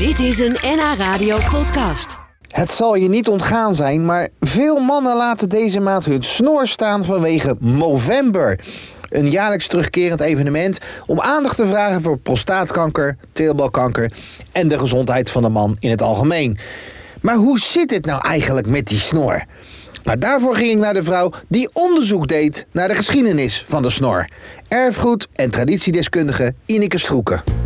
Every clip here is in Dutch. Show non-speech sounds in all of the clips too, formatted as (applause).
Dit is een NH Radio podcast. Het zal je niet ontgaan zijn, maar veel mannen laten deze maand hun snor staan vanwege Movember. Een jaarlijks terugkerend evenement om aandacht te vragen voor prostaatkanker, teelbalkanker en de gezondheid van de man in het algemeen. Maar hoe zit het nou eigenlijk met die snor? Nou, daarvoor ging ik naar de vrouw die onderzoek deed naar de geschiedenis van de snor. Erfgoed- en traditiedeskundige Ineke Stroeken.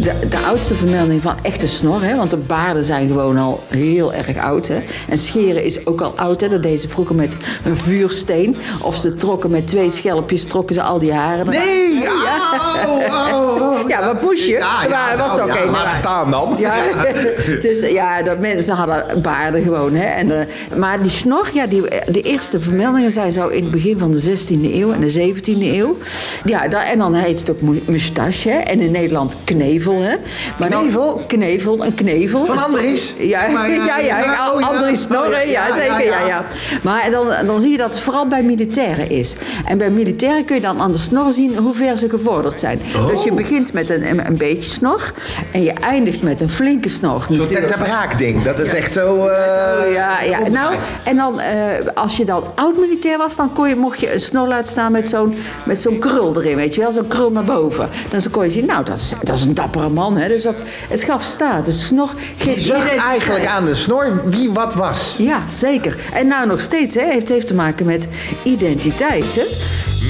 De, de oudste vermelding van echte snor, hè, want de baarden zijn gewoon al heel erg oud. Hè. En scheren is ook al oud. Hè. Dat deden ze vroeger met een vuursteen. Of ze trokken met twee schelpjes, trokken ze al die haren. Nee! Ja, oh. ja maar poesje. Ja, ja, maar was nou, toch ja, geen laat staan dan. Ja, (laughs) dus ja, dat mensen hadden baarden gewoon. Hè. En, eh, maar die snor, ja, die, de eerste vermeldingen zijn zo in het begin van de 16e eeuw en de 17e eeuw. Ja, daar, en dan heet het ook moustache. Hè. En in Nederland knevel. Hè. Maar dan- Knevel? knevel, een knevel. Van Andries? Ja, Maar ja, ja, (laughs) oh. Andries Oh, ja, zeker, ja, ja. Maar dan, dan zie je dat het vooral bij militairen is. En bij militairen kun je dan aan de snor zien hoe ver ze gevorderd zijn. Dus je begint met een, een, een beetje snor en je eindigt met een flinke snor. Zo'n natuurlijk. tentabraak ding, dat het echt zo... eh, Oh, ja, ja. Nou, en dan, eh, als je dan oud-militair was, dan kon je, mocht je een snor laten staan met zo'n, met zo'n krul erin, weet je wel, zo'n krul naar boven. Dan kon je zien, nou, dat is, dat is een dappere man, hè. Dus dat, het gaf status. Snor Je geeft zag identiteit. eigenlijk aan de snor wie wat was. Ja, zeker. En nou nog steeds, hè. Het heeft te maken met identiteit, hè.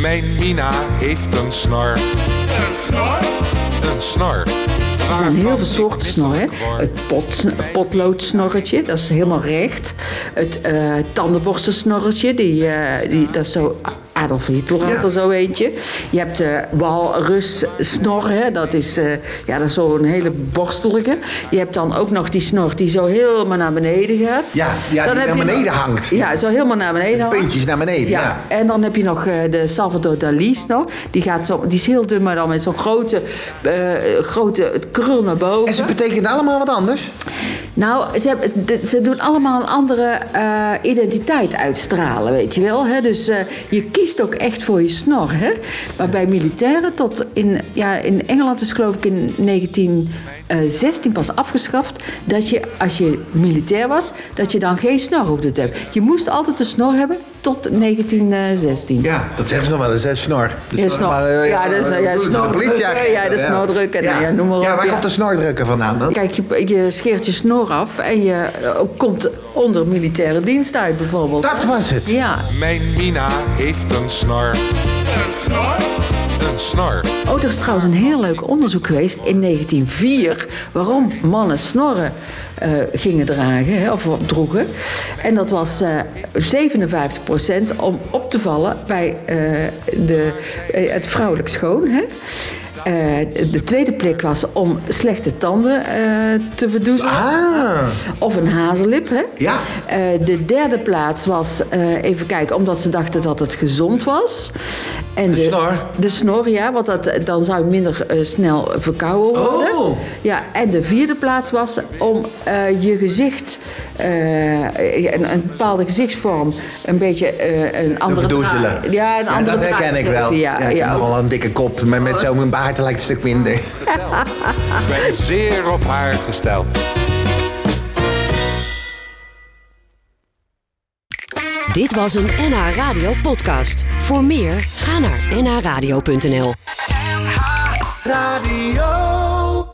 Mijn Mina heeft een snor. Een snor? Er zijn heel veel soorten snor, hè. Het pot, potloodsnorretje, dat is helemaal recht. Het eh tandenborstensnorretje, die, eh, die, dat is zo... Adolf Hitler had er zo eentje. Je hebt de walrussnor, hè. Dat is, eh, ja, dat is zo'n hele borstelige. Je hebt dan ook nog die snor die zo helemaal naar beneden gaat. Ja, ja, die naar beneden nog- hangt. Ja, zo helemaal naar beneden hangt. Puntjes naar beneden, ja. En dan heb je nog eh, de Salvador Dali snor. Die, gaat zo, die is heel dun, maar dan met zo'n grote, eh, grote krul naar boven. En ze betekenen allemaal wat anders. Nou, ze, ze doen allemaal een andere eh, identiteit uitstralen, weet je wel. Hè? Dus eh, je kiest ook echt voor je snor. Hè? Maar bij militairen tot in, ja, in Engeland is geloof ik in 1916 pas afgeschaft... dat je, als je militair was, dat je dan geen snor hoefde te hebben. Je moest altijd een snor hebben tot 1916. Ja, dat zeggen ze nog wel eens, hè, snor. De Ja, snor, maar, eh, Ja, dus, eh, ja, de snordrukken, politieagent. ja, de snordrukken, nou ja, noem maar op, Ja, waar komt de snordrukken vandaan dan? Kijk, je, je scheert je snor af en je eh, komt onder militaire dienst uit bijvoorbeeld. Dat was het. Ja. Mijn Mina heeft een snor. Een snor? Oh, er is trouwens een heel leuk onderzoek geweest in 1904... waarom mannen snorren eh, gingen dragen, hè, of droegen. En dat was eh 57% om op te vallen bij eh, de, eh, het vrouwelijk schoon. Hè. Eh, de tweede plek was om slechte tanden eh, te verdoezelen. Ah. Of een hazellip, hè? Ja. Eh, de derde plaats was, even kijken, omdat ze dachten dat het gezond was. En De snor? De snor, ja, want dat, dan zou het minder snel verkouden worden. Oh. Ja, en de vierde plaats was om je gezicht, eh, een, een bepaalde gezichtsvorm, een beetje een Te andere verdoezelen. draai- Ja, een andere dat herken ik te wel. Ja, Ja, ik ja, heb nogal een dikke kop, maar met zo'n baard lijkt een stuk minder. Ik ben zeer op haar gesteld. Dit was een NH Radio podcast. Voor meer, ga naar nhradio.nl. Radio.